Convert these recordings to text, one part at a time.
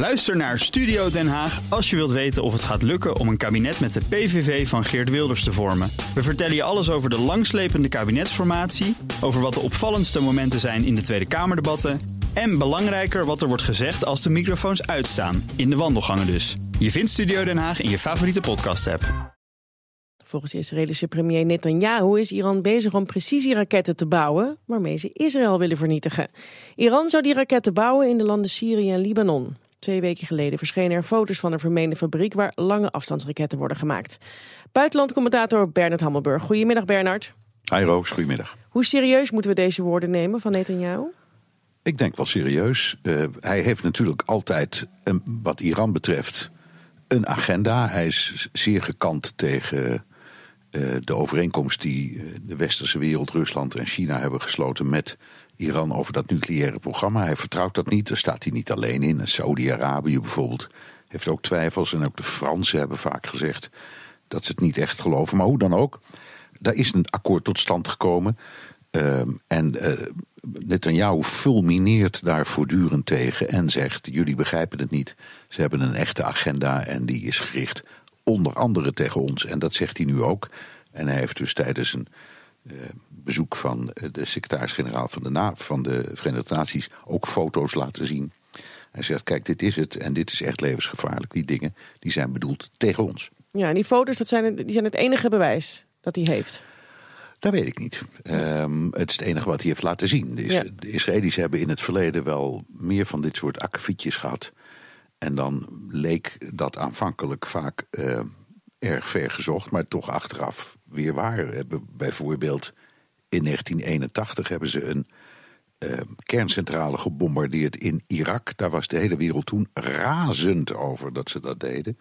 Luister naar Studio Den Haag als je wilt weten of het gaat lukken om een kabinet met de PVV van Geert Wilders te vormen. We vertellen je alles over de langslepende kabinetsformatie, over wat de opvallendste momenten zijn in de Tweede Kamerdebatten en belangrijker wat er wordt gezegd als de microfoons uitstaan, in de wandelgangen dus. Je vindt Studio Den Haag in je favoriete podcast-app. Volgens Israëlische premier Netanyahu is Iran bezig om precisieraketten te bouwen, waarmee ze Israël willen vernietigen. Iran zou die raketten bouwen in de landen Syrië en Libanon. Twee weken geleden verschenen er foto's van een vermeende fabriek waar lange afstandsraketten worden gemaakt. Buitenlandcommentator Bernard Hammelburg. Goedemiddag Bernard. Hi Roos, goedemiddag. Hoe serieus moeten we deze woorden nemen van Netanyahu? Ik denk wel serieus. Uh, hij heeft natuurlijk altijd, een, wat Iran betreft, een agenda. Hij is zeer gekant tegen de overeenkomst die eh, de westerse wereld, Rusland en China hebben gesloten met Iran over dat nucleaire programma. Hij vertrouwt dat niet, daar staat hij niet alleen in. Saudi-Arabië bijvoorbeeld heeft ook twijfels. En ook de Fransen hebben vaak gezegd dat ze het niet echt geloven. Maar hoe dan ook, daar is een akkoord tot stand gekomen. Uh, en uh, Netanyahu fulmineert daar voortdurend tegen en zegt: Jullie begrijpen het niet. Ze hebben een echte agenda en die is gericht onder andere tegen ons. En dat zegt hij nu ook. En hij heeft dus tijdens een uh, bezoek van de secretaris-generaal van, de van de Verenigde Naties ook foto's laten zien. Hij zegt: Kijk, dit is het en dit is echt levensgevaarlijk. Die dingen die zijn bedoeld tegen ons. Ja, en die foto's dat zijn, die zijn het enige bewijs dat hij heeft. Dat weet ik niet. Um, het is het enige wat hij heeft laten zien. De, ja. de Israëli's hebben in het verleden wel meer van dit soort akkefietjes gehad. En dan leek dat aanvankelijk vaak uh, erg ver gezocht, maar toch achteraf weer waar. Bijvoorbeeld in 1981 hebben ze een uh, kerncentrale gebombardeerd in Irak. Daar was de hele wereld toen razend over dat ze dat deden.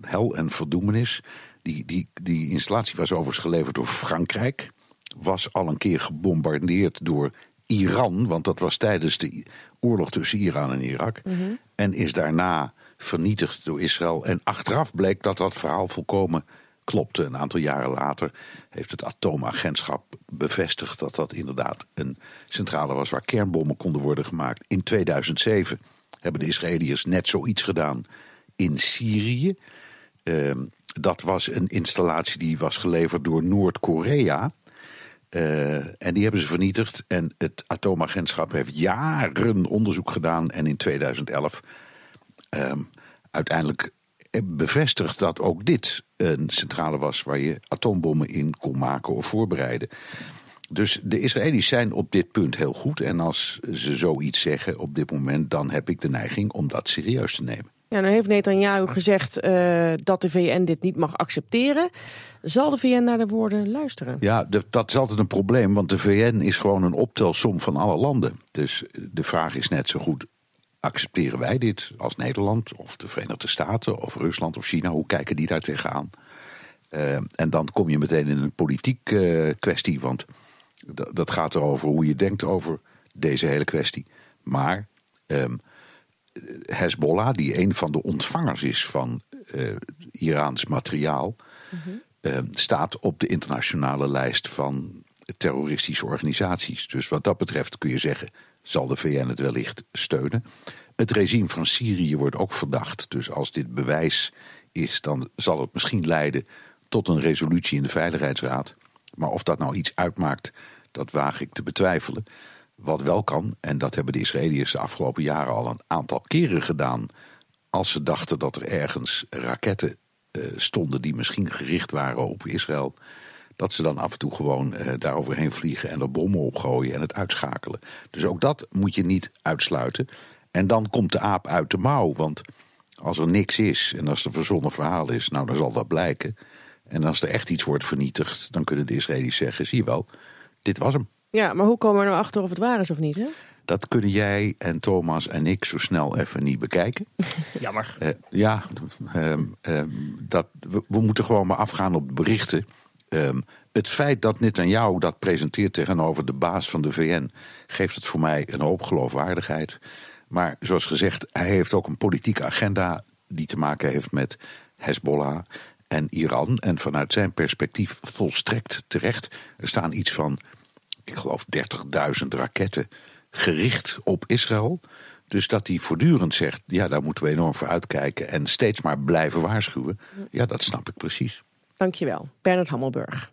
Hel en verdoemenis. Die, die, die installatie was overigens geleverd door Frankrijk. Was al een keer gebombardeerd door Iran, want dat was tijdens de oorlog tussen Iran en Irak. Mm -hmm. En is daarna vernietigd door Israël. En achteraf bleek dat dat verhaal volkomen klopte. Een aantal jaren later heeft het atoomagentschap bevestigd dat dat inderdaad een centrale was waar kernbommen konden worden gemaakt. In 2007 hebben de Israëliërs net zoiets gedaan in Syrië. Uh, dat was een installatie die was geleverd door Noord-Korea. Uh, en die hebben ze vernietigd. En het atoomagentschap heeft jaren onderzoek gedaan. En in 2011 uh, uiteindelijk bevestigd dat ook dit een centrale was waar je atoombommen in kon maken of voorbereiden. Dus de Israëli's zijn op dit punt heel goed. En als ze zoiets zeggen op dit moment, dan heb ik de neiging om dat serieus te nemen. Ja, nu heeft Netanyahu gezegd uh, dat de VN dit niet mag accepteren. Zal de VN naar de woorden luisteren? Ja, dat is altijd een probleem, want de VN is gewoon een optelsom van alle landen. Dus de vraag is net zo goed, accepteren wij dit als Nederland of de Verenigde Staten of Rusland of China? Hoe kijken die daar tegenaan? Uh, en dan kom je meteen in een politiek uh, kwestie, want dat gaat erover hoe je denkt over deze hele kwestie. Maar... Um, Hezbollah, die een van de ontvangers is van uh, Iraans materiaal, mm -hmm. uh, staat op de internationale lijst van terroristische organisaties. Dus wat dat betreft kun je zeggen, zal de VN het wellicht steunen. Het regime van Syrië wordt ook verdacht. Dus als dit bewijs is, dan zal het misschien leiden tot een resolutie in de Veiligheidsraad. Maar of dat nou iets uitmaakt, dat waag ik te betwijfelen. Wat wel kan, en dat hebben de Israëliërs de afgelopen jaren al een aantal keren gedaan. Als ze dachten dat er ergens raketten uh, stonden die misschien gericht waren op Israël. Dat ze dan af en toe gewoon uh, daar overheen vliegen en er bommen opgooien en het uitschakelen. Dus ook dat moet je niet uitsluiten. En dan komt de aap uit de mouw. Want als er niks is en als er verzonnen verhaal is, nou dan zal dat blijken. En als er echt iets wordt vernietigd, dan kunnen de Israëli's zeggen: zie je wel, dit was hem. Ja, maar hoe komen we nou achter of het waar is of niet? Hè? Dat kunnen jij en Thomas en ik zo snel even niet bekijken. Jammer. Uh, ja, uh, uh, dat, we, we, moeten gewoon maar afgaan op de berichten. Ehm, het feit dat Netanyahu dat presenteert tegenover de baas van de VN... geeft het voor mij een hoop geloofwaardigheid. Maar zoals gezegd, hij heeft ook een politieke agenda... die te maken heeft met Hezbollah en Iran. En vanuit zijn perspectief volstrekt terecht. Er staan iets van ik geloof 30.000 raketten gericht op Israël. Dus dat hij voortdurend zegt, ja, daar moeten we enorm voor uitkijken en steeds maar blijven waarschuwen. Ja, dat snap ik precies. Dankjewel, Bernard Hammelburg.